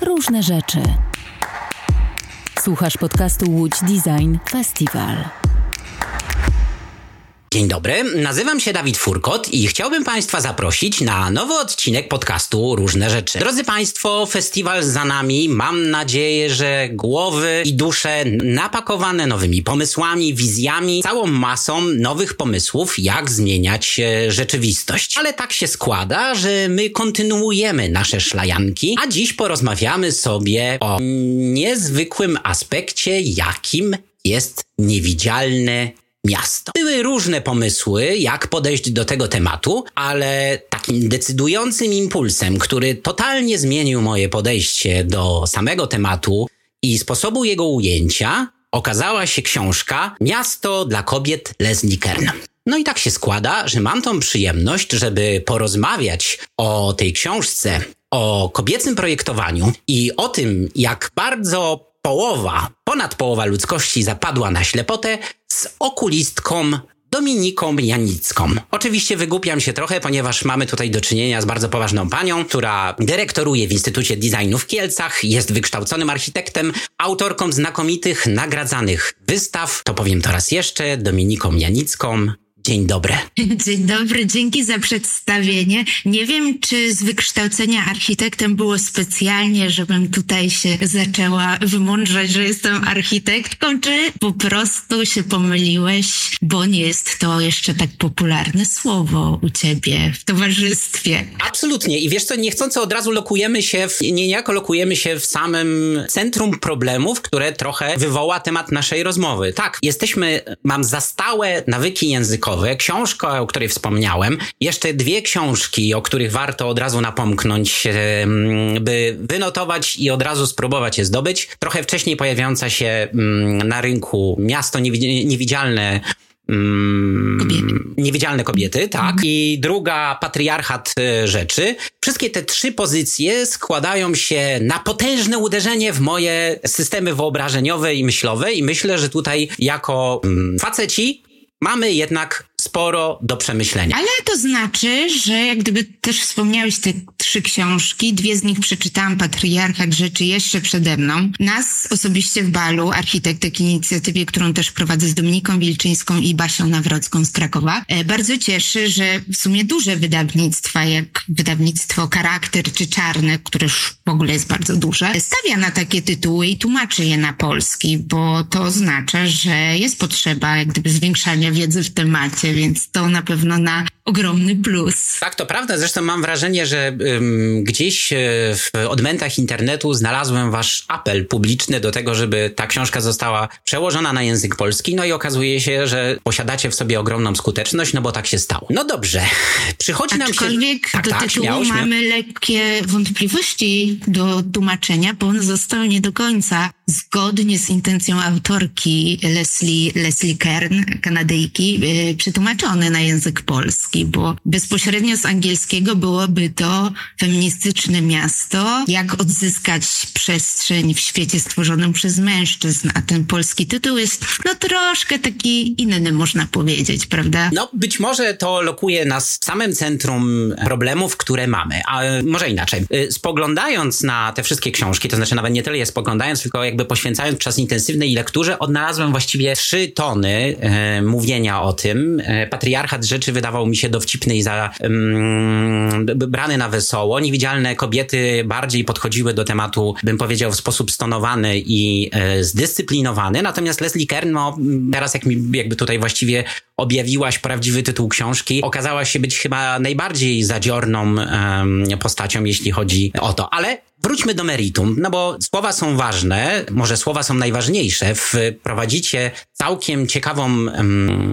Różne rzeczy. Słuchasz podcastu Łódź Design Festival. Dzień dobry, nazywam się Dawid Furkot i chciałbym Państwa zaprosić na nowy odcinek podcastu Różne Rzeczy. Drodzy Państwo, festiwal za nami. Mam nadzieję, że głowy i dusze napakowane nowymi pomysłami, wizjami, całą masą nowych pomysłów, jak zmieniać e, rzeczywistość. Ale tak się składa, że my kontynuujemy nasze szlajanki, a dziś porozmawiamy sobie o niezwykłym aspekcie, jakim jest niewidzialne miasto. Były różne pomysły, jak podejść do tego tematu, ale takim decydującym impulsem, który totalnie zmienił moje podejście do samego tematu i sposobu jego ujęcia, okazała się książka Miasto dla kobiet Leslie Kern. No i tak się składa, że mam tą przyjemność, żeby porozmawiać o tej książce, o kobiecym projektowaniu i o tym, jak bardzo połowa, ponad połowa ludzkości zapadła na ślepotę z okulistką Dominiką Janicką. Oczywiście wygłupiam się trochę, ponieważ mamy tutaj do czynienia z bardzo poważną panią, która dyrektoruje w Instytucie Designu w Kielcach, jest wykształconym architektem, autorką znakomitych, nagradzanych wystaw. To powiem to raz jeszcze, Dominiką Janicką. Dzień dobry. Dzień dobry, dzięki za przedstawienie. Nie wiem, czy z wykształcenia architektem było specjalnie, żebym tutaj się zaczęła wymądrzać, że jestem architektką, czy po prostu się pomyliłeś, bo nie jest to jeszcze tak popularne słowo u ciebie w towarzystwie. Absolutnie. I wiesz co, niechcąco od razu lokujemy się, w, niejako lokujemy się w samym centrum problemów, które trochę wywoła temat naszej rozmowy. Tak, jesteśmy, mam za stałe nawyki językowe, książka, o której wspomniałem, jeszcze dwie książki, o których warto od razu napomknąć, by wynotować i od razu spróbować je zdobyć. Trochę wcześniej pojawiająca się na rynku Miasto Niewidzialne Kobiety. Niewidzialne kobiety, tak. Mhm. I druga, patriarchat e, rzeczy. Wszystkie te trzy pozycje składają się na potężne uderzenie w moje systemy wyobrażeniowe i myślowe i myślę, że tutaj jako faceci mamy jednak sporo do przemyślenia. Ale to znaczy, że jak gdyby też wspomniałeś te trzy książki, dwie z nich przeczytałam, Patriarchat Rzeczy jeszcze przede mną. Nas osobiście w Balu, architektek inicjatywie, którą też prowadzę z Dominiką Wilczyńską i Basią Nawrocką z Krakowa, e, bardzo cieszy, że w sumie duże wydawnictwa, jak wydawnictwo Charakter czy Czarne, które już w ogóle jest bardzo duże, stawia na takie tytuły i tłumaczy je na polski, bo to oznacza, że jest potrzeba jak gdyby zwiększania wiedzy w temacie, więc to na pewno na ogromny plus. Tak, to prawda. Zresztą mam wrażenie, że um, gdzieś e, w odmętach internetu znalazłem wasz apel publiczny do tego, żeby ta książka została przełożona na język polski. No i okazuje się, że posiadacie w sobie ogromną skuteczność, no bo tak się stało. No dobrze, przychodzi nam się... Aczkolwiek tak, do tak, tytułu śmiało, mamy lekkie wątpliwości do tłumaczenia, bo on został nie do końca zgodnie z intencją autorki Leslie, Leslie Kern, Kanadyjki, yy, przetłumaczony na język polski, bo bezpośrednio z angielskiego byłoby to feministyczne miasto, jak odzyskać przestrzeń w świecie stworzonym przez mężczyzn, a ten polski tytuł jest no troszkę taki inny, można powiedzieć, prawda? No być może to lokuje nas w samym centrum problemów, które mamy, a może inaczej. Y, spoglądając na te wszystkie książki, to znaczy nawet nie tyle je spoglądając, tylko jak jakby poświęcając czas intensywnej lekturze, odnalazłem właściwie trzy tony e, mówienia o tym. E, patriarchat rzeczy wydawał mi się dowcipny i za, mm, brany na wesoło. Niewidzialne kobiety bardziej podchodziły do tematu, bym powiedział, w sposób stonowany i e, zdyscyplinowany. Natomiast Leslie Kern, no, teraz jak mi jakby tutaj właściwie objawiłaś prawdziwy tytuł książki, okazała się być chyba najbardziej zadziorną postacią, jeśli chodzi o to. Ale wróćmy do meritum, no bo słowa są ważne, może słowa są najważniejsze. Wprowadzicie całkiem ciekawą,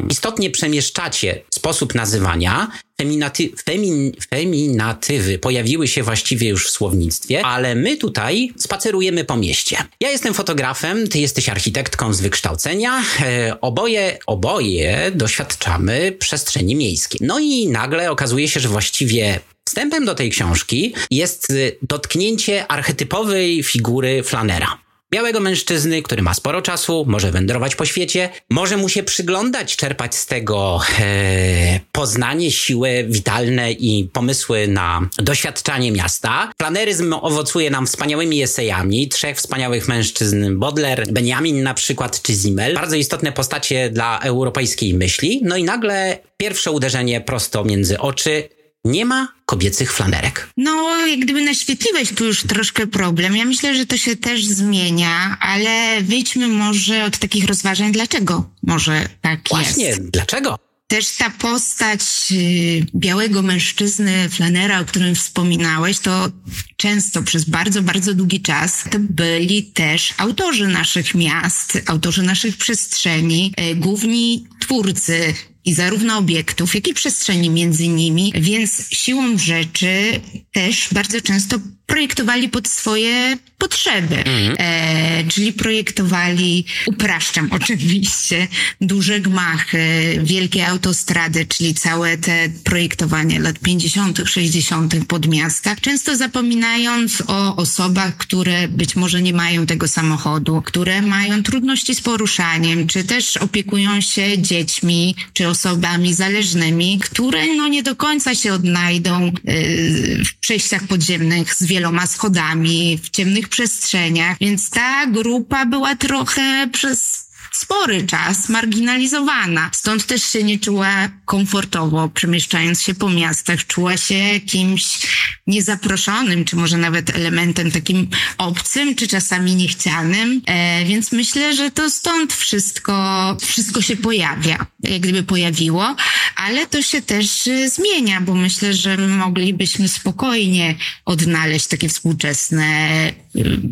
istotnie przemieszczacie sposób nazywania. Feminaty, femin, feminatywy pojawiły się właściwie już w słownictwie, ale my tutaj spacerujemy po mieście. Ja jestem fotografem, ty jesteś architektką z wykształcenia. E, oboje, oboje doświadczamy przestrzeni miejskiej. No i nagle okazuje się, że właściwie Wstępem do tej książki jest y, dotknięcie archetypowej figury flanera. białego mężczyzny, który ma sporo czasu, może wędrować po świecie, może mu się przyglądać, czerpać z tego e, poznanie, siłę witalne i pomysły na doświadczanie miasta. Planeryzm owocuje nam wspaniałymi esejami trzech wspaniałych mężczyzn, Baudelaire, Benjamin na przykład, czy Zimmel. Bardzo istotne postacie dla europejskiej myśli. No i nagle pierwsze uderzenie prosto między oczy. Nie ma kobiecych flanerek. No, jak gdyby naświetliłeś tu już troszkę problem. Ja myślę, że to się też zmienia, ale wyjdźmy może od takich rozważań, dlaczego może tak Właśnie, jest. dlaczego? Też ta postać y, białego mężczyzny, flanera, o którym wspominałeś, to często przez bardzo, bardzo długi czas to byli też autorzy naszych miast, autorzy naszych przestrzeni, y, główni twórcy i zarówno obiektów, jak i przestrzeni między nimi, więc siłą rzeczy też bardzo często projektowali pod swoje potrzeby. E, czyli projektowali, upraszczam oczywiście, duże gmachy, wielkie autostrady, czyli całe te projektowanie lat 50., 60. pod miasta, często zapominając o osobach, które być może nie mają tego samochodu, które mają trudności z poruszaniem, czy też opiekują się dziećmi, czy osobami zależnymi, które no nie do końca się odnajdą y, w przejściach podziemnych z wieloma schodami, w ciemnych przestrzeniach, więc ta grupa była trochę przez spory czas marginalizowana. Stąd też się nie czuła komfortowo, przemieszczając się po miastach. Czuła się kimś niezaproszonym, czy może nawet elementem takim obcym, czy czasami niechcianym. E, więc myślę, że to stąd wszystko, wszystko się pojawia, jak gdyby pojawiło, ale to się też e, zmienia, bo myślę, że moglibyśmy spokojnie odnaleźć takie współczesne e,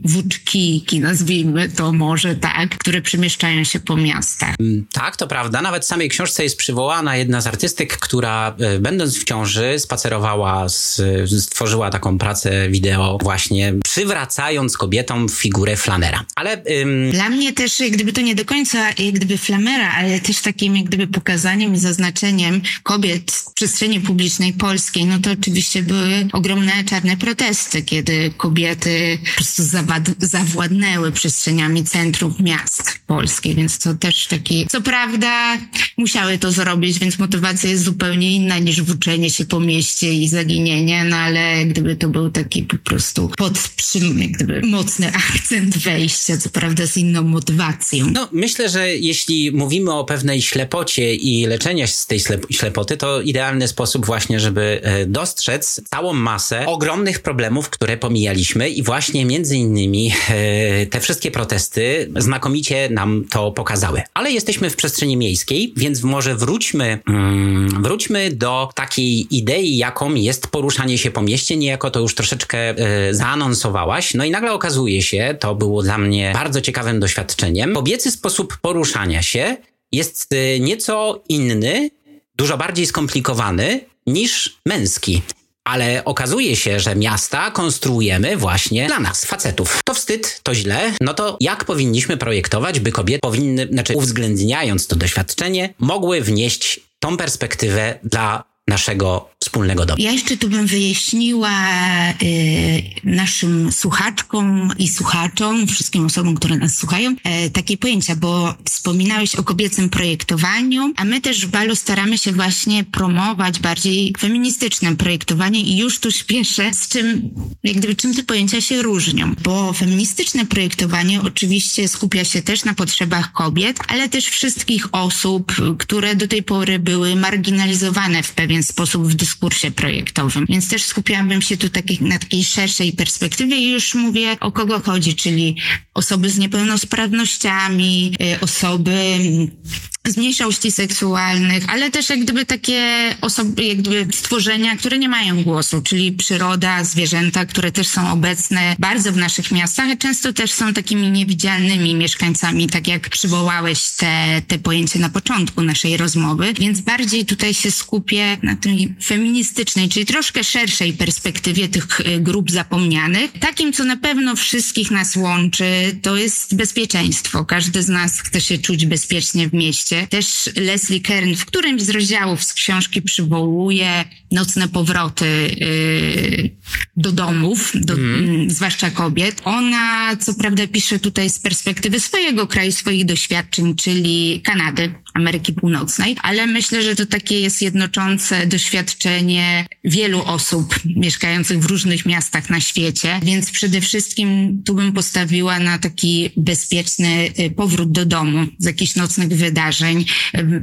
włóczkiki, nazwijmy to może tak, które przemieszczają się po miastach. Tak, to prawda. Nawet w samej książce jest przywołana jedna z artystyk, która e, będąc w ciąży spacerowała, z, stworzyła taką pracę wideo właśnie przywracając kobietom figurę flanera. Ale ym, Dla mnie też, jak gdyby to nie do końca jak gdyby flamera, ale też takim jak gdyby pokazaniem i zaznaczeniem kobiet w przestrzeni publicznej polskiej, no to oczywiście były ogromne czarne protesty, kiedy kobiety po prostu zawad- zawładnęły przestrzeniami centrów miast polskich, więc to też taki, co prawda musiały to zrobić, więc motywacja jest zupełnie inna niż włóczenie się po mieście i zaginienie, no ale gdyby to był taki po prostu pod przym, jak gdyby mocny akcent wejścia, co prawda z inną motywacją. No, myślę, że jeśli mówimy o pewnej ślepocie i leczeniu się z tej ślep- ślepoty, to idealny sposób właśnie, żeby e, dostrzec całą masę ogromnych problemów, które pomijaliśmy i właśnie między innymi e, te wszystkie protesty znakomicie nam to pokazały. Ale jesteśmy w przestrzeni miejskiej, więc może wróćmy, mm, wróćmy do takiej idei, jaką jest poruszanie się po mieście, niejako to już troszeczkę e, zaanonsowałaś. No i nagle okazuje się, to było dla mnie bardzo ciekawym doświadczeniem, kobiecy sposób poruszania się jest e, nieco inny, dużo bardziej skomplikowany niż męski. Ale okazuje się, że miasta konstruujemy właśnie dla nas, facetów. To wstyd, to źle. No to jak powinniśmy projektować, by kobiety powinny, znaczy uwzględniając to doświadczenie, mogły wnieść tą perspektywę dla naszego wspólnego domu. Ja jeszcze tu bym wyjaśniła y, naszym słuchaczkom i słuchaczom, wszystkim osobom, które nas słuchają, e, takie pojęcia, bo wspominałeś o kobiecym projektowaniu, a my też w Balu staramy się właśnie promować bardziej feministyczne projektowanie i już tu śpieszę, z czym, jak gdyby, czym te pojęcia się różnią, bo feministyczne projektowanie oczywiście skupia się też na potrzebach kobiet, ale też wszystkich osób, które do tej pory były marginalizowane w pewien sposób w dyskursie projektowym. Więc też skupiałabym się tu taki, na takiej szerszej perspektywie i już mówię o kogo chodzi, czyli osoby z niepełnosprawnościami, y, osoby z mniejszości seksualnych, ale też jak gdyby takie osoby, jak gdyby stworzenia, które nie mają głosu, czyli przyroda, zwierzęta, które też są obecne bardzo w naszych miastach, a często też są takimi niewidzialnymi mieszkańcami, tak jak przywołałeś te, te pojęcie na początku naszej rozmowy, więc bardziej tutaj się skupię na tej feministycznej, czyli troszkę szerszej perspektywie tych y, grup zapomnianych. Takim, co na pewno wszystkich nas łączy, to jest bezpieczeństwo. Każdy z nas chce się czuć bezpiecznie w mieście Też Leslie Kern w którymś z rozdziałów z książki przywołuje nocne powroty yy, do domów, do, mm. zwłaszcza kobiet. Ona, co prawda, pisze tutaj z perspektywy swojego kraju, swoich doświadczeń, czyli Kanady, Ameryki Północnej, ale myślę, że to takie jest jednoczące doświadczenie wielu osób mieszkających w różnych miastach na świecie, więc przede wszystkim tu bym postawiła na taki bezpieczny y, powrót do domu z jakichś nocnych wydarzeń,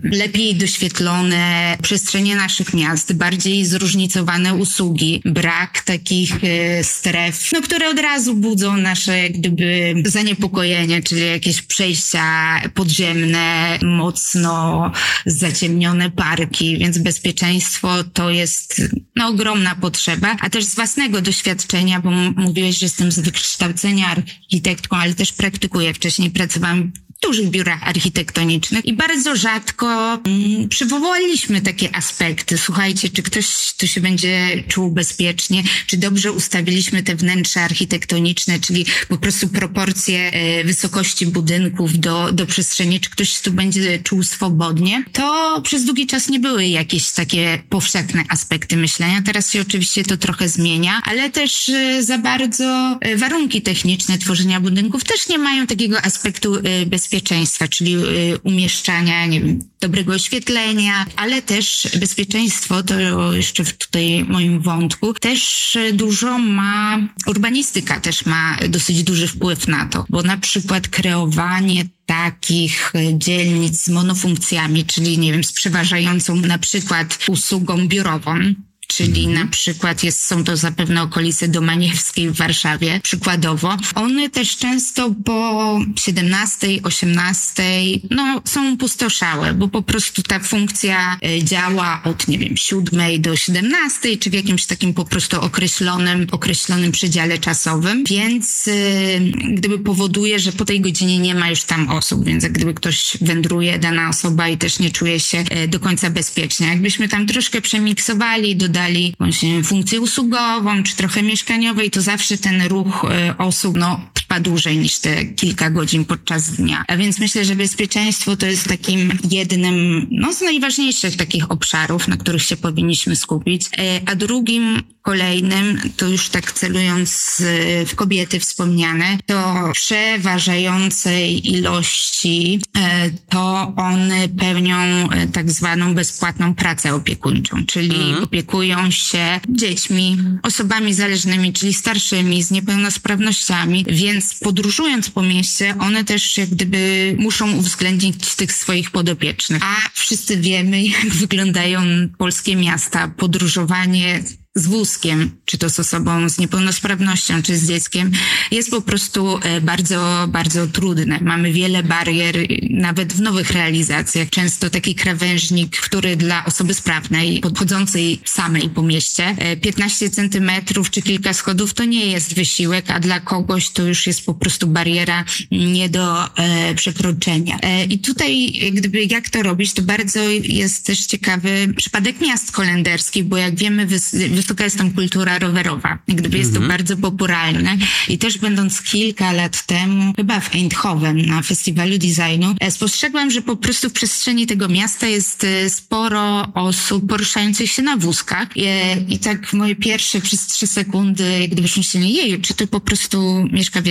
lepiej doświetlone przestrzenie naszych miast, bardziej zróżnicowane usługi, brak takich y, stref, no, które od razu budzą nasze gdyby zaniepokojenie, czyli jakieś przejścia podziemne, mocno zaciemnione parki, więc bezpieczeństwo to jest no, ogromna potrzeba, a też z własnego doświadczenia, bo mówiłeś, że jestem z wykształcenia architektką, ale też praktykuję. Wcześniej pracowałam dużych biurach architektonicznych i bardzo rzadko mm, przywołaliśmy takie aspekty. Słuchajcie, czy ktoś tu się będzie czuł bezpiecznie, czy dobrze ustawiliśmy te wnętrza architektoniczne, czyli po prostu proporcje e, wysokości budynków do, do przestrzeni, czy ktoś tu będzie czuł swobodnie. To przez długi czas nie były jakieś takie powszechne aspekty myślenia. Teraz się oczywiście to trochę zmienia, ale też e, za bardzo e, warunki techniczne tworzenia budynków też nie mają takiego aspektu bezpieczeństwa bezpieczeństwa, czyli y, umieszczania, nie wiem, dobrego oświetlenia, ale też bezpieczeństwo, to jeszcze w tutaj moim wątku, też dużo ma, urbanistyka też ma dosyć duży wpływ na to, bo na przykład kreowanie takich dzielnic z monofunkcjami, czyli nie wiem, z przeważającą na przykład usługą biurową, czyli mhm. na przykład jest, są to zapewne okolice Domaniewskiej w Warszawie, przykładowo. One też często po 17, 18, no, są pustoszałe, bo po prostu ta funkcja e, działa od, nie wiem, 7 do 17, czy w jakimś takim po prostu określonym, określonym przedziale czasowym, więc e, gdyby powoduje, że po tej godzinie nie ma już tam osób, więc jak gdyby ktoś wędruje, dana osoba i też nie czuje się e, do końca bezpiecznie. Jakbyśmy tam troszkę przemiksowali, dodali dodali właśnie funkcję usługową, czy trochę mieszkaniowej, to zawsze ten ruch e, osób, no, trwa dłużej niż te kilka godzin podczas dnia. A więc myślę, że bezpieczeństwo to jest takim jednym, no, z najważniejszych takich obszarów, na których się powinniśmy skupić. E, a drugim kolejnym, to już tak celując w kobiety wspomniane, to przeważającej ilości e, to one pełnią tak zwaną bezpłatną pracę opiekuńczą, czyli mhm. opiekują opiekują się dziećmi, osobami zależnymi, czyli starszymi, z niepełnosprawnościami, więc podróżując po mieście, one też jak gdyby muszą uwzględnić tych swoich podopiecznych. A wszyscy wiemy, jak wyglądają polskie miasta. Podróżowanie z wózkiem, czy to z osobą z niepełnosprawnością, czy z dzieckiem, jest po prostu e, bardzo, bardzo trudne. Mamy wiele barier, nawet w nowych realizacjach. Często taki krawężnik, który dla osoby sprawnej, podchodzącej samej po mieście, 15 e, centymetrów czy kilka schodów to nie jest wysiłek, a dla kogoś to już jest po prostu bariera nie do e, przekroczenia. E, I tutaj, gdyby jak to robić, to bardzo jest też ciekawy przypadek miast holenderskich, bo jak wiemy, wys, wysoka jest tam kultura rowerowa. Gdyby jest to mhm. bardzo popularne i też będąc kilka lat temu, chyba w Eindhoven na festiwalu designu, e, spostrzegłam, że po prostu w przestrzeni tego miasta jest e, sporo osób poruszających się na wózkach i, e, i tak moje pierwsze przez trzy sekundy, gdyby myśleli, jeju, czy to po prostu mieszka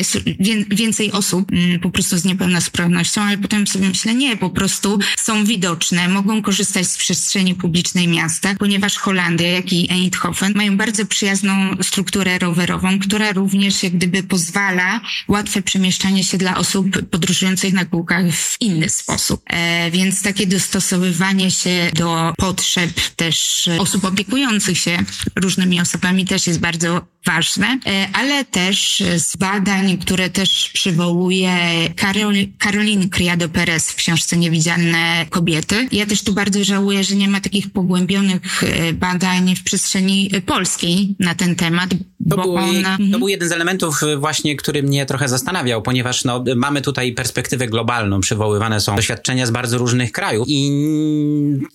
więcej osób mm, po prostu z niepełnosprawnością, ale potem sobie myślę, nie, po prostu są widoczne, mogą korzystać z przestrzeni publicznej miasta, ponieważ Holandia, jak i Eindhoven mają bardzo przyjazną strukturę rowerową, która również jak gdyby pozwala łatwe przemieszczanie się dla osób podróżujących na kółkach w inny sposób. E, więc takie dostosowywanie się do potrzeb też osób opiekujących się różnymi osobami też jest bardzo ważne, e, ale też z badań, które też przywołuje Karol, Karolin Criado-Perez w książce Niewidzialne kobiety. Ja też tu bardzo żałuję, że nie ma takich pogłębionych e, badań w przestrzeni telewizji polskiej na ten temat. To, był, ona... to był jeden z elementów właśnie, który mnie trochę zastanawiał, ponieważ no, mamy tutaj perspektywę globalną, przywoływane są doświadczenia z bardzo różnych krajów i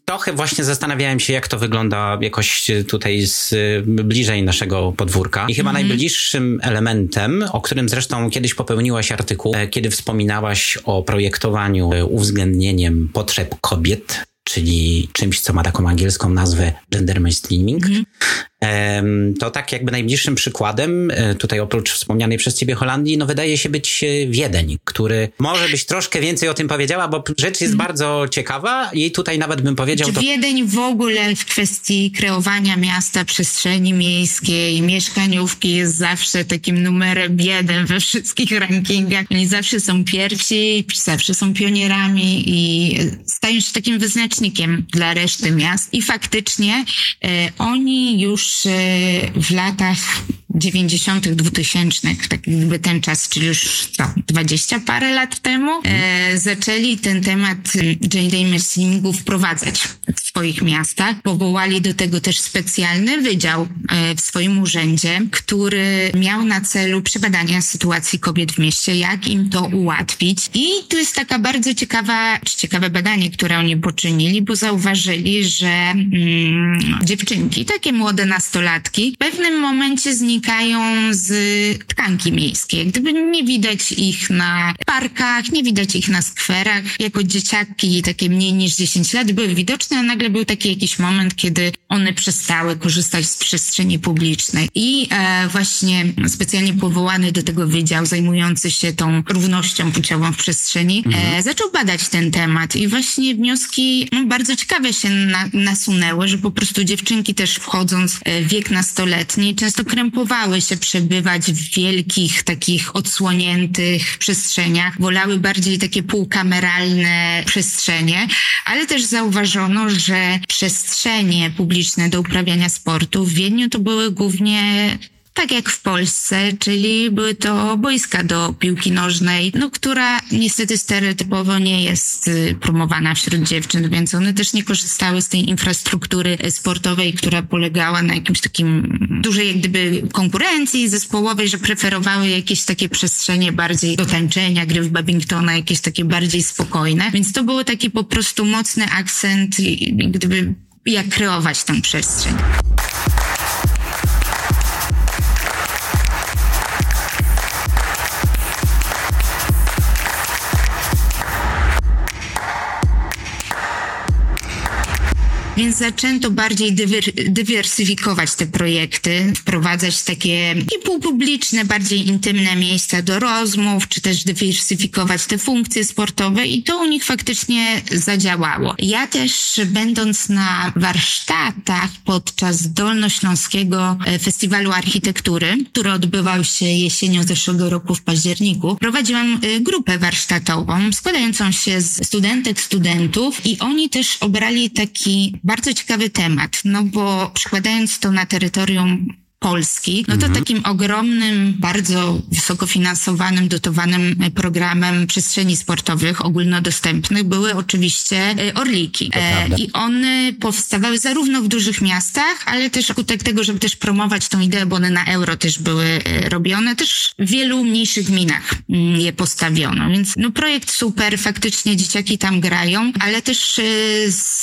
trochę właśnie zastanawiałem się, jak to wygląda jakoś tutaj z bliżej naszego podwórka. I chyba mm najbliższym elementem, o którym zresztą kiedyś popełniłaś artykuł, e, kiedy wspominałaś o projektowaniu e, uwzględnieniem potrzeb kobiet czyli czymś, co ma taką angielską nazwę gender mainstreaming. Mm. To tak jakby najbliższym przykładem, e, tutaj oprócz wspomnianej przez ciebie Holandii, no wydaje się być e, Wiedeń, który może byś troszkę więcej o tym powiedziała, bo rzecz jest mm. bardzo ciekawa i tutaj nawet bym powiedział... To... Wiedeń w ogóle w kwestii kreowania miasta, przestrzeni miejskiej, mieszkaniówki jest zawsze takim numerem jeden we wszystkich rankingach. Oni zawsze są pierwsi, zawsze są pionierami i stają się takim wyznacznikiem dla reszty miast i faktycznie e, oni już e, w latach 90., 2000, tak jakby ten czas, czyli już co, 20 parę lat temu, e, zaczęli ten temat gender mainstreamingu wprowadzać w swoich miastach. Powołali do tego też specjalny wydział e, w swoim urzędzie, który miał na celu przebadania sytuacji kobiet w mieście, jak im to ułatwić. I tu jest taka bardzo ciekawa, ciekawe badanie, które oni poczynili, bo zauważyli, że mm, dziewczynki, takie młode nastolatki, w pewnym momencie znikają wynikają z tkanki miejskiej. Gdyby nie widać ich na parkach, nie widać ich na skwerach. Jako dzieciaki takie mniej niż 10 lat były widoczne, a nagle był taki jakiś moment, kiedy one przestały korzystać z przestrzeni publicznej. I e, właśnie specjalnie powołany do tego wydział zajmujący się tą równością płciową w przestrzeni e, mhm. zaczął badać ten temat i właśnie wnioski no, bardzo ciekawe się na, nasunęły, że po prostu dziewczynki też wchodząc w wiek nastoletni często krępowały bowały się przebywać w wielkich, takich odsłoniętych przestrzeniach, wolały bardziej takie półkameralne przestrzenie, ale też zauważono, że przestrzenie publiczne do uprawiania sportu w Wiedniu to były głównie tak jak w Polsce, czyli były to boiska do piłki nożnej, no, która niestety stereotypowo nie jest y, promowana wśród dziewczyn, więc one też nie korzystały z tej infrastruktury sportowej, która polegała na jakimś takim dużej jak gdyby konkurencji zespołowej, że preferowały jakieś takie przestrzenie bardziej do tańczenia, gry w badmintona, jakieś takie bardziej spokojne. Więc to był taki po prostu mocny akcent, gdyby jak kreować tę przestrzeń. Więc zaczęto bardziej dywer- dywersyfikować te projekty, wprowadzać takie półpubliczne, bardziej intymne miejsca do rozmów, czy też dywersyfikować te funkcje sportowe i to u nich faktycznie zadziałało. Ja też będąc na warsztatach podczas Dolnośląskiego e, Festiwalu Architektury, który odbywał się jesienią zeszłego roku w październiku, prowadziłam e, grupę warsztatową składającą się z studentek, studentów i oni też obrali taki bardzo ciekawy temat, no bo przykładając to na terytorium Polski, no to mhm. takim ogromnym, bardzo wysoko finansowanym, dotowanym programem przestrzeni sportowych ogólnodostępnych były oczywiście e, Orliki. E, I one powstawały zarówno w dużych miastach, ale też skutek tego, żeby też promować tą ideę, bo one na euro też były e, robione, też w wielu mniejszych gminach mm, je postawiono. Więc no projekt super, faktycznie dzieciaki tam grają, ale też e,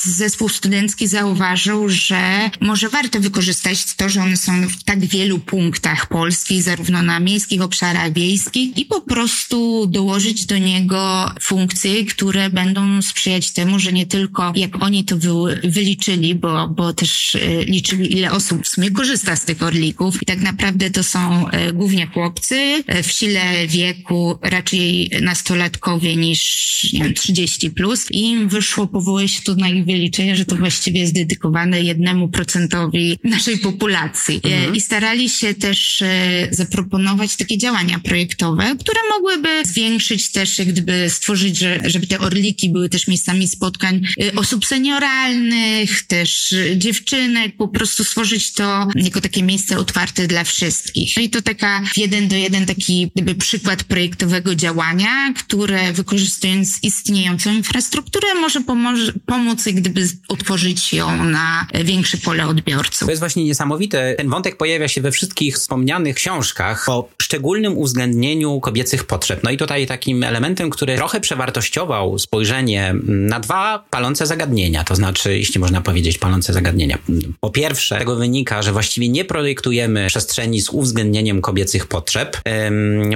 zespół studencki zauważył, że może warto wykorzystać to, że one są w tak wielu punktach Polski, zarówno na miejskich obszarach wiejskich i po prostu dołożyć do niego funkcje, które będą sprzyjać temu, że nie tylko jak oni to wy, wyliczyli, bo, bo też e, liczyli ile osób w sumie korzysta z tych orlików i tak naprawdę to są e, głównie chłopcy e, w sile wieku raczej nastolatkowie niż nie wiem, 30 plus i im wyszło, powołuje się tu na ich wyliczenie, że to właściwie jest dedykowane jednemu procentowi naszej populacji. Mhm. I starali się też e, zaproponować takie działania projektowe, które mogłyby zwiększyć też, jak gdyby stworzyć, że, żeby te orliki były też miejscami spotkań e, osób senioralnych, też e, dziewczynek, po prostu stworzyć to jako takie miejsce otwarte dla wszystkich. No i to taka jeden do jeden taki gdyby przykład projektowego działania, które wykorzystując istniejącą infrastrukturę może pomoże, pomóc gdyby otworzyć ją na większe pole odbiorców. To jest właśnie niesamowite. Ten wątek pojawia się we wszystkich wspomnianych książkach o szczególnym uwzględnieniu kobiecych potrzeb. No i tutaj takim elementem, który trochę przewartościował spojrzenie na dwa palące zagadnienia, to znaczy, jeśli można powiedzieć, palące zagadnienia. Po pierwsze, tego wynika, że właściwie nie projektujemy przestrzeni z uwzględnieniem kobiecych potrzeb,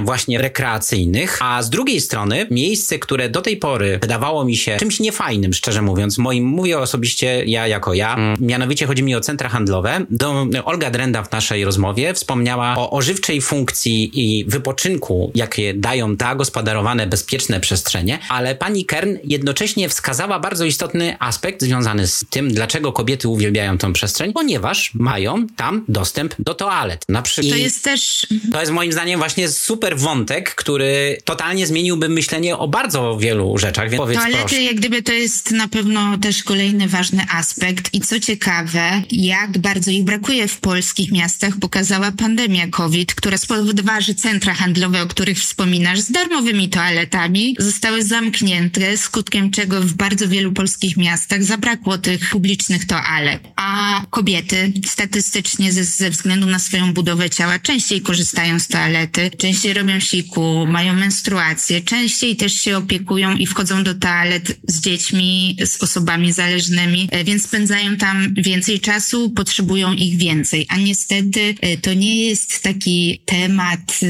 właśnie rekreacyjnych, a z drugiej strony miejsce, które do tej pory wydawało mi się czymś niefajnym, szczerze mówiąc, moim, mówię osobiście ja jako ja, mianowicie chodzi mi o centra handlowe. Do, Olga Drenda w naszej rozmowie wspomniała o ożywczej funkcji i wypoczynku, jakie dają ta gospodarowane, bezpieczne przestrzenie, ale pani Kern jednocześnie wskazała bardzo istotny aspekt związany z tym, dlaczego kobiety uwielbiają tą przestrzeń, ponieważ mają tam dostęp do toalet. Na. To jest też... To jest moim zdaniem właśnie super wątek, który totalnie zmieniłby myślenie o bardzo wielu rzeczach. Więc powiedz, Toalety, proszę. jak gdyby to jest na pewno też kolejny ważny aspekt i co ciekawe, jak bardzo ich brakuje w polskich miastach, pokazała pandemia COVID, która spowodowała, że centra handlowe, o których wspominasz, z darmowymi toaletami zostały zamknięte, skutkiem czego w bardzo wielu polskich miastach zabrakło tych publicznych toalet. A kobiety statystycznie ze, ze względu na swoją budowę ciała częściej korzystają z toalety, częściej robią siku, mają menstruację, częściej też się opiekują i wchodzą do toalet z dziećmi, z osobami zależnymi, e, więc spędzają tam więcej czasu, potrzebują ich więcej. A niestety e, to nie jest taki temat, e,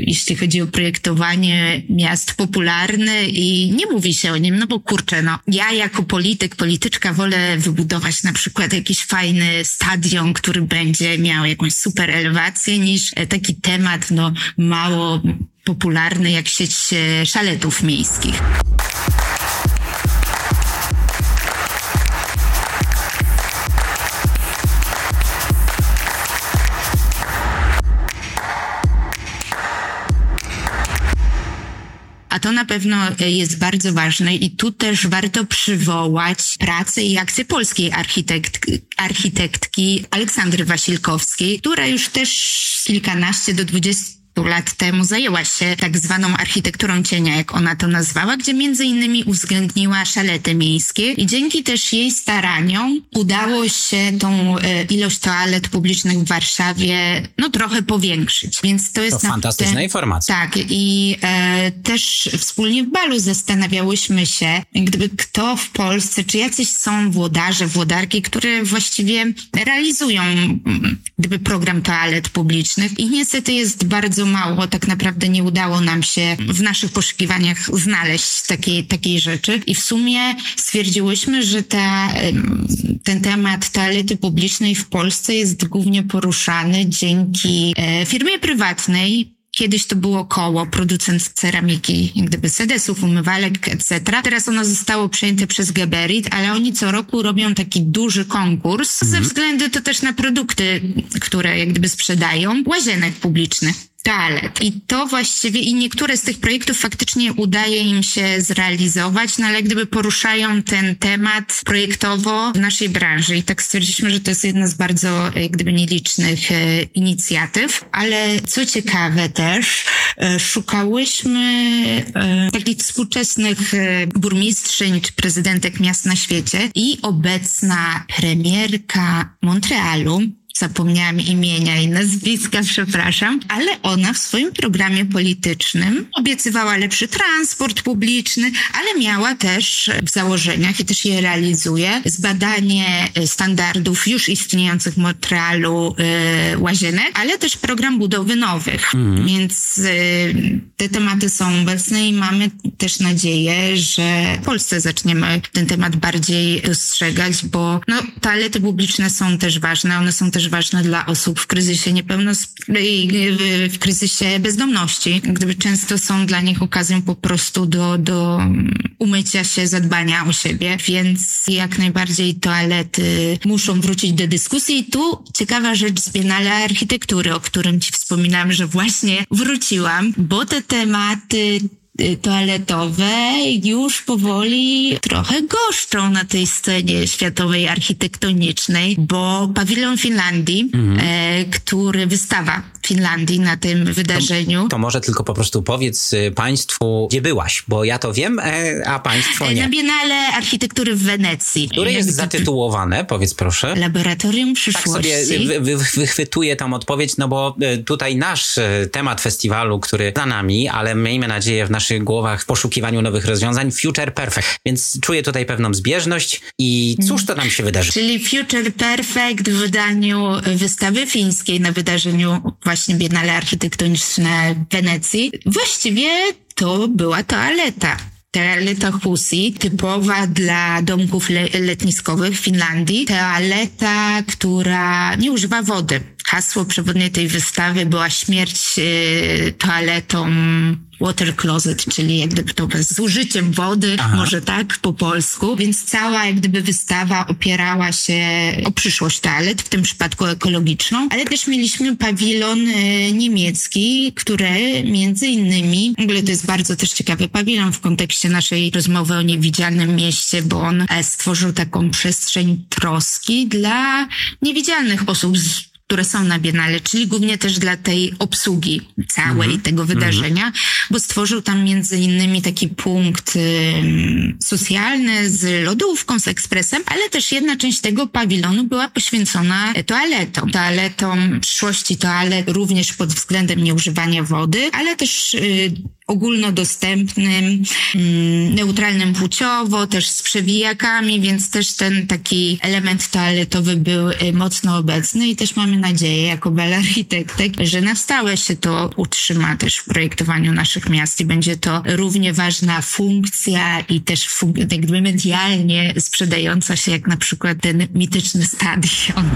jeśli chodzi o projektowanie miast popularny i nie mówi się o nim, no bo kurczę, no ja jako polityk, polityczka wolę wybudować na przykład jakiś fajny stadion, który będzie miał jakąś super elewację niż taki temat, no mało popularny jak sieć szaletów miejskich. A to na pewno jest bardzo ważne i tu też warto przywołać pracę i akcję polskiej architektki, architektki Aleksandry Wasilkowskiej, która już też kilkanaście do dwudziestu lat temu zajęła się tak zwaną architekturą cienia, jak ona to nazwała, gdzie między innymi uwzględniła szalety miejskie i dzięki też jej staraniom udało się tą e, ilość toalet publicznych w Warszawie no trochę powiększyć. Więc to jest to fantastyczna te... informacja. Tak i e, też wspólnie w Balu zastanawiałyśmy się, gdyby kto w Polsce, czy jacyś są włodarze, włodarki, które właściwie realizują gdyby program toalet publicznych i niestety jest bardzo mało. Tak naprawdę nie udało nam się w naszych poszukiwaniach znaleźć takiej, takiej rzeczy. I w sumie stwierdziłyśmy, że ta, ten temat toalety publicznej w Polsce jest głównie poruszany dzięki e, firmie prywatnej, Kiedyś to było koło, producent ceramiki, jak gdyby sedesów, umywalek, etc. Teraz ono zostało przejęte przez Geberit, ale oni co roku robią taki duży konkurs mhm. ze względu to też na produkty, które jak gdyby sprzedają, łazienek publicznych toalet. I to właściwie, i niektóre z tych projektów faktycznie udaje im się zrealizować, no ale gdyby poruszają ten temat projektowo w naszej branży. I tak stwierdziliśmy, że to jest jedna z bardzo, jak gdyby nielicznych e, inicjatyw. Ale co ciekawe też, e, szukałyśmy e, takich współczesnych e, burmistrzyń czy prezydentek miast na świecie i obecna premierka Montrealu, zapomniałam imienia i nazwiska, przepraszam, ale ona w swoim programie politycznym obiecywała lepszy transport publiczny, ale miała też w założeniach i też je realizuje zbadanie standardów już istniejących w Montrealu y, łazienek, ale też program budowy nowych. Mhm. Więc y, te tematy są obecne i mamy też nadzieję, że w Polsce zaczniemy ten temat bardziej dostrzegać, bo no, toalety publiczne są też ważne, one są też też ważne dla osób w kryzysie niepełnosprawności, w kryzysie bezdomności. Gdyby często są dla nich okazją po prostu do, do umycia się, zadbania o siebie, więc jak najbardziej toalety muszą wrócić do dyskusji. I tu ciekawa rzecz z Biennale Architektury, o którym Ci wspominałam, że właśnie wróciłam, bo te tematy toaletowe już powoli trochę goszczą na tej scenie światowej architektonicznej, bo pawilon Finlandii, mhm. e, który wystawa Finlandii na tym wydarzeniu. To, to, może tylko po prostu powiedz y, Państwu, gdzie byłaś, bo ja to wiem, e, a Państwo e, nie. Na Biennale Architektury w Wenecji. Które jest zatytułowane, powiedz proszę. Laboratorium Przyszłości. Tak sobie wy, wy, wychwytuję tą odpowiedź, no bo e, tutaj nasz temat festiwalu, który za nami, ale miejmy nadzieję w naszych głowach w poszukiwaniu nowych rozwiązań, Future Perfect. Więc czuję tutaj pewną zbieżność i cóż to nam się wydarzy? Czyli Future Perfect w wydaniu wystawy fińskiej na wydarzeniu właśnie Biennale Architektoniczne w Wenecji. Właściwie to była toaleta. Toaleta Husi, typowa dla domków le letniskowych w Finlandii. Toaleta, która nie używa wody. Hasło przewodnie tej wystawy była śmierć y, toaletą water closet, czyli jak gdyby to z użyciem wody, Aha. może tak po polsku. Więc cała jak gdyby wystawa opierała się o przyszłość toalet, w tym przypadku ekologiczną, ale też mieliśmy pawilon y, niemiecki, który między innymi, w ogóle to jest bardzo też ciekawy pawilon w kontekście naszej rozmowy o niewidzialnym mieście, bo on e, stworzył taką przestrzeń troski dla niewidzialnych osób z które są na Biennale, czyli głównie też dla tej obsługi całej mm -hmm. tego wydarzenia, mm -hmm. bo stworzył tam między innymi taki punkt y, socjalny z lodówką, z ekspresem, ale też jedna część tego pawilonu była poświęcona toaletom. Toaletom, przyszłości toalet również pod względem nieużywania wody, ale też y, ogólnodostępnym, mm, neutralnym płciowo, też z przewijakami, więc też ten taki element toaletowy był y, mocno obecny i też mamy nadzieję jako Bel Architektek, że na stałe się to utrzyma też w projektowaniu naszych miast i będzie to równie ważna funkcja i też fun- jakby medialnie sprzedająca się jak na przykład ten mityczny stadion.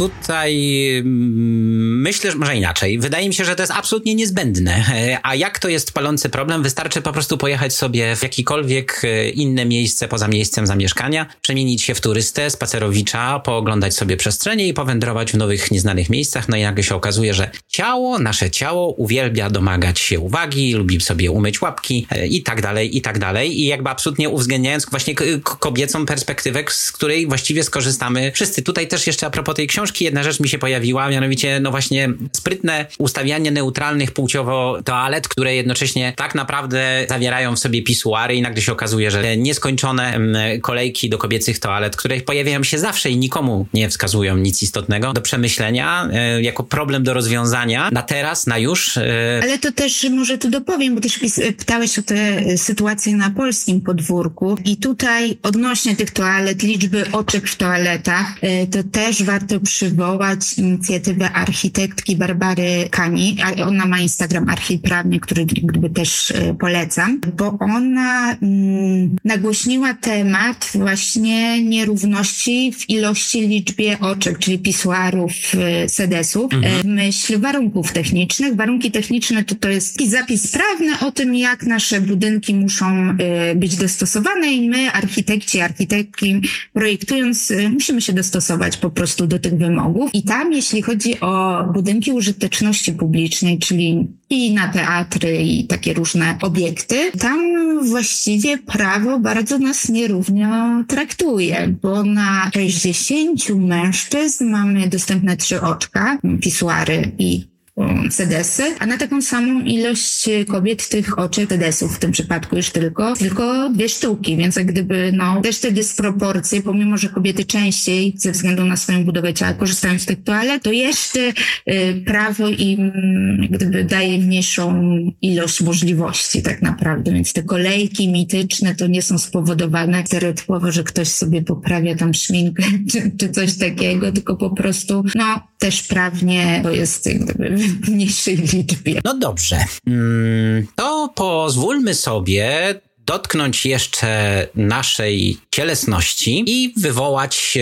Tutaj mm, myślę, że może inaczej. Wydaje mi się, że to jest absolutnie niezbędne. E, a jak to jest palący problem? Wystarczy po prostu pojechać sobie w jakikolwiek e, inne miejsce poza miejscem zamieszkania, przemienić się w turystę, spacerowicza, pooglądać sobie przestrzenie i powędrować w nowych, nieznanych miejscach. No i nagle się okazuje, że ciało, nasze ciało uwielbia domagać się uwagi, lubi sobie umyć łapki e, i tak dalej, i tak dalej. I jakby absolutnie uwzględniając właśnie kobiecą perspektywę, z której właściwie skorzystamy wszyscy. Tutaj też jeszcze a propos tej książki, książki jedna rzecz mi się pojawiła, mianowicie, no właśnie, sprytne ustawianie neutralnych płciowo toalet, które jednocześnie tak naprawdę zawierają w sobie pisuary i nagle się okazuje, że nieskończone kolejki do kobiecych toalet, które pojawiają się zawsze i nikomu nie wskazują nic istotnego do przemyślenia, e, jako problem do rozwiązania na teraz, na już. E, Ale to też może tu dopowiem, bo też pytałeś o te sytuacje na polskim podwórku i tutaj odnośnie tych toalet, liczby oczek w toaletach, e, to też warto przywołać inicjatywę architektki Barbary Kani. Ona ma Instagram Archiprawnie, który gdyby też e, polecam, bo ona mm, nagłośniła temat właśnie nierówności w ilości liczbie oczek, czyli pisuarów, e, sedesów, mhm. w myśl warunków technicznych. Warunki techniczne to, to jest taki zapis prawny o tym, jak nasze budynki muszą e, być dostosowane i my, architekci, architektki, projektując, musimy się dostosować po prostu do tych wymogów. I tam, jeśli chodzi o budynki użyteczności publicznej, czyli i na teatry i takie różne obiekty, tam właściwie prawo bardzo nas nierówno traktuje, bo na 60 mężczyzn mamy dostępne trzy oczka, pisuary i sedesy, a na taką samą ilość kobiet tych oczek sedesów w tym przypadku już tylko, tylko dwie sztuki, więc jak gdyby, no, też te dysproporcje, pomimo, że kobiety częściej ze względu na swoją budowę ciała korzystają z tych toalet, to jeszcze y, prawo im gdyby daje mniejszą ilość możliwości tak naprawdę, więc te kolejki mityczne to nie są spowodowane stereotypowo, że ktoś sobie poprawia tam szminkę czy, czy coś takiego, tylko po prostu, no, też prawnie to jest jak gdyby mniejszej liczbie. No dobrze. Mm, to pozwólmy sobie dotknąć jeszcze naszej cielesności i wywołać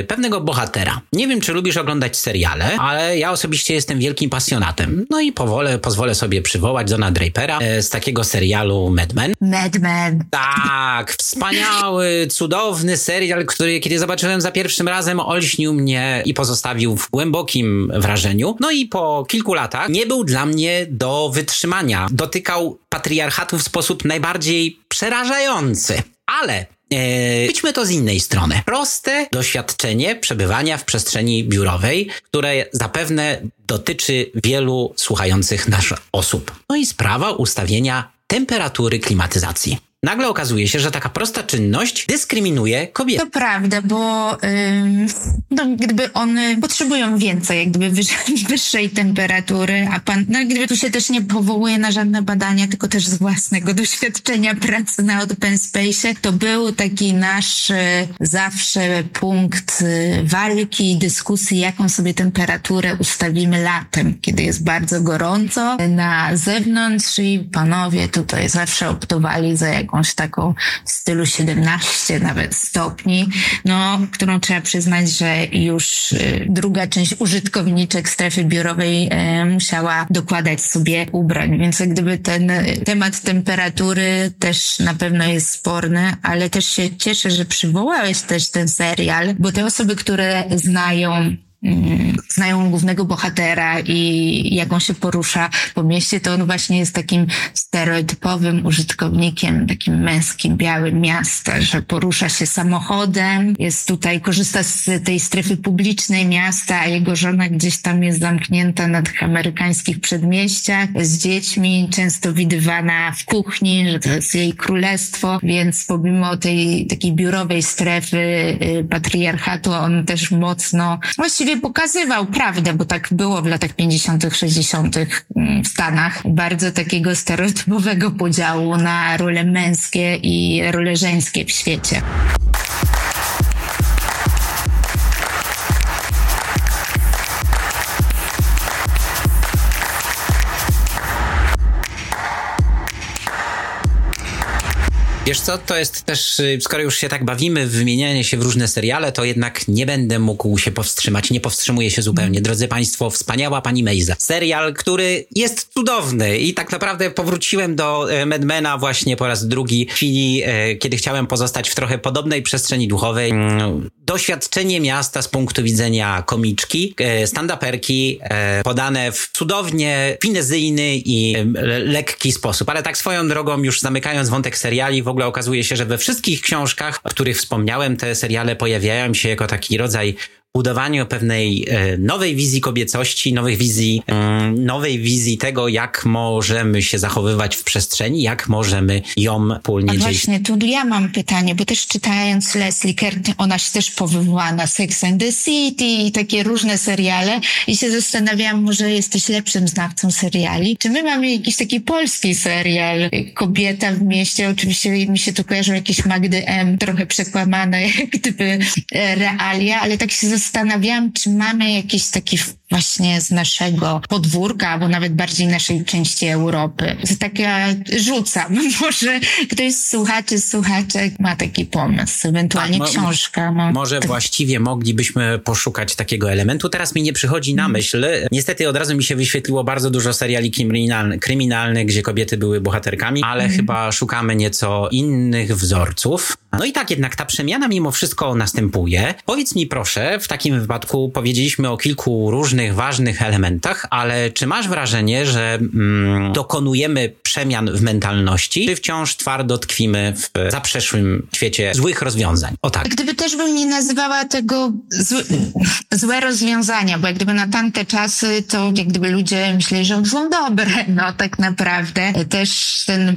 e, pewnego bohatera. Nie wiem, czy lubisz oglądać seriale, ale ja osobiście jestem wielkim pasjonatem. No i powolę, pozwolę sobie przywołać Dona Drapera e, z takiego serialu Mad Men. Mad Men. Tak, wspaniały, cudowny serial, który kiedy zobaczyłem za pierwszym razem olśnił mnie i pozostawił w głębokim wrażeniu. No i po kilku latach nie był dla mnie do wytrzymania. Dotykał patriarchatu w sposób najbardziej przerażający. Ale e, Idźmy to z innej strony. Proste doświadczenie przebywania w przestrzeni biurowej, które zapewne dotyczy wielu słuchających nas osób. No i sprawa ustawienia temperatury klimatyzacji. Nagle okazuje się, że taka prosta czynność dyskryminuje kobiety. To prawda, bo ym, no, gdyby one potrzebują więcej, jak gdyby wyższej, wyższej temperatury, a pan, no gdyby tu się też nie powołuje na żadne badania, tylko też z własnego doświadczenia pracy na Open Space, to był taki nasz y, zawsze punkt y, walki i dyskusji, jaką sobie temperaturę ustawimy latem, kiedy jest bardzo gorąco na zewnątrz i panowie tutaj zawsze optowali za jakąś jakąś taką w stylu 17 nawet stopni, no, którą trzeba przyznać, że już y, druga część użytkowniczek strefy biurowej y, musiała dokładać sobie ubrań, więc jak gdyby ten temat temperatury też na pewno jest sporny, ale też się cieszę, że przywołałeś też ten serial, bo te osoby, które znają znają głównego bohatera i jak on się porusza po mieście, to on właśnie jest takim stereotypowym użytkownikiem, takim męskim, białym miasta, że porusza się samochodem, jest tutaj, korzysta z tej strefy publicznej miasta, a jego żona gdzieś tam jest zamknięta na tych amerykańskich przedmieściach z dziećmi, często widywana w kuchni, że to jest jej królestwo, więc pomimo tej takiej biurowej strefy y, patriarchatu, on też mocno, właściwie pokazywał prawdę, bo tak było w latach 50., 60. Mm, w Stanach. Bardzo takiego stereotypowego podziału na role męskie i role żeńskie w świecie. Wiesz co, to jest też, y, skoro już się tak bawimy wymienianie się w różne seriale, to jednak nie będę mógł się powstrzymać, nie powstrzymuję się zupełnie. Drodzy Państwo, wspaniała Pani Mejza. Serial, który jest cudowny i tak naprawdę powróciłem do e, Madmena właśnie po raz drugi w chwili, e, kiedy chciałem pozostać w trochę podobnej przestrzeni duchowej. Mm, doświadczenie miasta z punktu widzenia komiczki, e, stand-uperki, podane w cudownie finezyjny i lekki sposób. Ale tak swoją drogą, już zamykając wątek seriali, w ogóle okazuje się, że we wszystkich książkach, o których wspomniałem, te seriale pojawiają się jako taki rodzaj budowaniu pewnej e, nowej wizji kobiecości, nowej wizji, mm, nowej wizji tego, jak możemy się zachowywać w przestrzeni, jak możemy ją wspólnie A właśnie, tu ja mam pytanie, bo też czytając Leslie Kert, ona się też powoływała na Sex and the City i takie różne seriale i się zastanawiałam, może jesteś lepszym znawcą seriali. Czy my mamy jakiś taki polski serial, Kobieta w mieście, oczywiście mi się to kojarzą jakieś Magdy M, trochę przekłamane, jak gdyby e, realia, ale tak się zastanawiałam, zastanawiałam, czy mamy jakiś taki właśnie z naszego podwórka, albo nawet bardziej naszej części Europy. To taka rzucam. Może ktoś z słuchaczy, słuchaczek ma taki pomysł, ewentualnie tak, książka. No, może właściwie moglibyśmy poszukać takiego elementu. Teraz mi nie przychodzi na mhm. myśl. Niestety od razu mi się wyświetliło bardzo dużo seriali kryminalnych, kryminalnych gdzie kobiety były bohaterkami, ale mm. chyba szukamy nieco innych wzorców. No i tak jednak ta przemiana mimo wszystko następuje. Powiedz mi proszę, w takim wypadku powiedzieliśmy o kilku różnych ważnych elementach, ale czy masz wrażenie, że mm, dokonujemy przemian w mentalności, czy wciąż twardo tkwimy w zaprzeszłym świecie złych rozwiązań? O tak. Gdyby też bym nie nazywała tego zły, złe rozwiązania, bo jak gdyby na tamte czasy to jak gdyby ludzie myśleli, że są dobre, no tak naprawdę. Też ten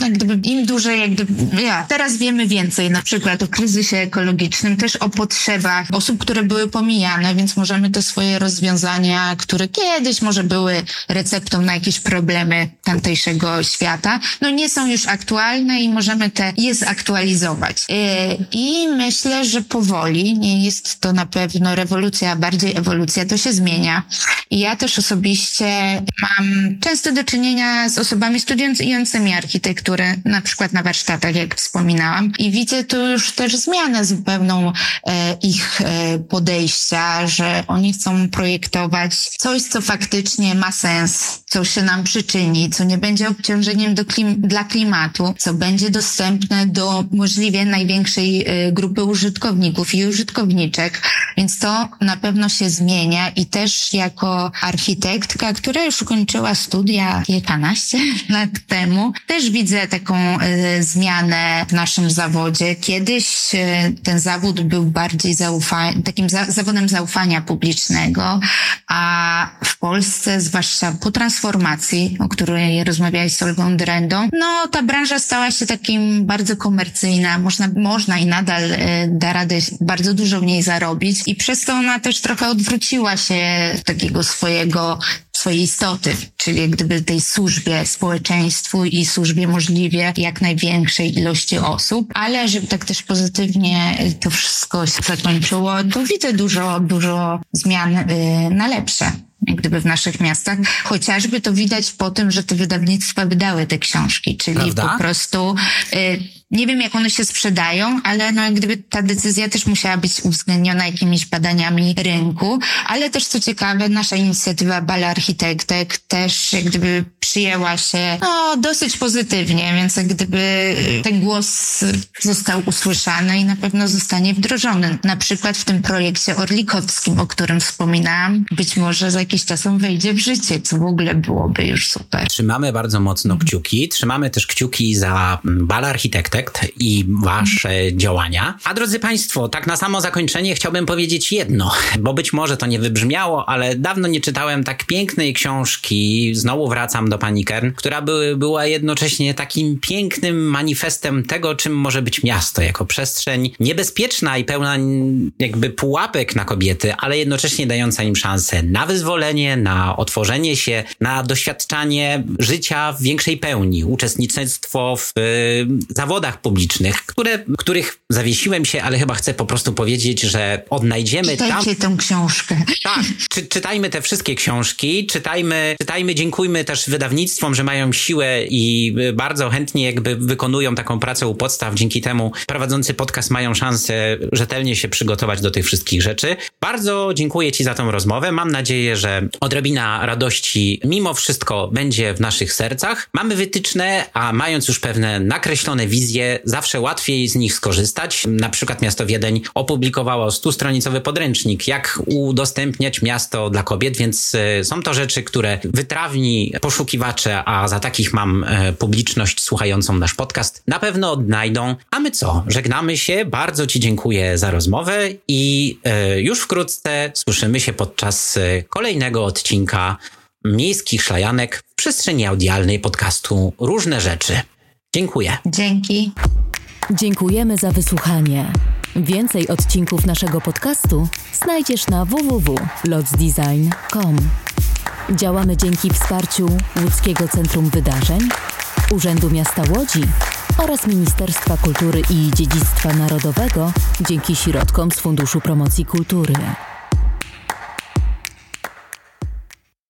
jak gdyby im dłużej jak gdyby, ja, teraz wiemy więcej, na przykład o kryzysie ekologicznym, też o potrzebach osób, które były pomijane, więc możemy te swoje rozwiązania, które kiedyś może były receptą na jakieś problemy tamtejszego świata, no nie są już aktualne i możemy te je zaktualizować. Y, I myślę, że powoli, nie jest to na pewno rewolucja, bardziej ewolucja, to się zmienia. I ja też osobiście mam często do czynienia z osobami studiującymi architekturę, na przykład na warsztatach, jak wspominałam, i widzę tu już też zmianę zupełną e, ich e, podejścia, że oni chcą projektować coś, co faktycznie ma sens, co się nam przyczyni, co nie będzie obciążeniem klim dla klimatu, co będzie dostępne do możliwie największej e, grupy użytkowników i użytkowniczek. Więc to na pewno się zmienia i też jako architektka, która już ukończyła studia kilkanaście lat temu, też widzę taką zmianę w naszym zawodzie. Kiedyś y, ten zawód był bardziej zaufa- takim za zawodem zaufania publicznego, a w Polsce, zwłaszcza po transformacji, o której rozmawiałeś z Olgą Drendą, no ta branża stała się takim bardzo komercyjna. Można, można i nadal y, da radę bardzo dużo w niej zarobić i przez to ona też trochę odwróciła się takiego swojego swojej istoty, czyli gdyby tej służbie społeczeństwu i służbie możliwie jak największej ilości osób, ale żeby tak też pozytywnie to wszystko się zakończyło, to widzę dużo, dużo zmian y, na lepsze jak gdyby w naszych miastach. Chociażby to widać po tym, że te wydawnictwa wydały te książki, czyli Prawda? po prostu y, nie wiem, jak one się sprzedają, ale no, gdyby ta decyzja też musiała być uwzględniona jakimiś badaniami rynku, ale też co ciekawe, nasza inicjatywa Bala Architektek też jak gdyby przyjęła się no, dosyć pozytywnie, więc jak gdyby ten głos został usłyszany i na pewno zostanie wdrożony. Na przykład w tym projekcie Orlikowskim, o którym wspominałam, być może za jakiś czas on wejdzie w życie, co w ogóle byłoby już super. Trzymamy bardzo mocno kciuki. Trzymamy też kciuki za mm, Bal I wasze działania. A drodzy Państwo, tak na samo zakończenie chciałbym powiedzieć jedno, bo być może to nie wybrzmiało, ale dawno nie czytałem tak pięknej książki. Znowu wracam do pani Kern, która by, była jednocześnie takim pięknym manifestem tego, czym może być miasto jako przestrzeń niebezpieczna i pełna jakby pułapek na kobiety, ale jednocześnie dająca im szansę na wyzwolenie, na otworzenie się, na doświadczanie życia w większej pełni, uczestnictwo w y, zawodach publicznych, które, których zawiesiłem się, ale chyba chcę po prostu powiedzieć, że odnajdziemy tam... Czytajcie tę książkę. Tak, czy, czytajmy te wszystkie książki, czytajmy, czytajmy, dziękujmy też wydawnictwom, że mają siłę i bardzo chętnie jakby wykonują taką pracę u podstaw. Dzięki temu prowadzący podcast mają szansę rzetelnie się przygotować do tych wszystkich rzeczy. Bardzo dziękuję Ci za tą rozmowę. Mam nadzieję, że odrobina radości mimo wszystko będzie w naszych sercach. Mamy wytyczne, a mając już pewne nakreślone wizje, zawsze łatwiej z nich skorzystać. Na przykład miasto Wiedeń opublikowało stustronicowy podręcznik, jak udostępniać miasto dla kobiet, więc e, są to rzeczy, które wytrawni poszukiwacze, a za takich mam e, publiczność słuchającą nasz podcast, na pewno odnajdą. A my co? Żegnamy się. Bardzo Ci dziękuję za rozmowę i e, już wkrótce słyszymy się podczas kolejnego odcinka Miejskich Szlajanek w przestrzeni audialnej podcastu Różne Rzeczy. Dziękuję. Dzięki. Dziękujemy za wysłuchanie. Więcej odcinków naszego podcastu znajdziesz na www.lotsdesign.com. Działamy dzięki wsparciu Łódzkiego Centrum Wydarzeń, Urzędu Miasta Łodzi oraz Ministerstwa Kultury i Dziedzictwa Narodowego dzięki środkom z Funduszu Promocji Kultury.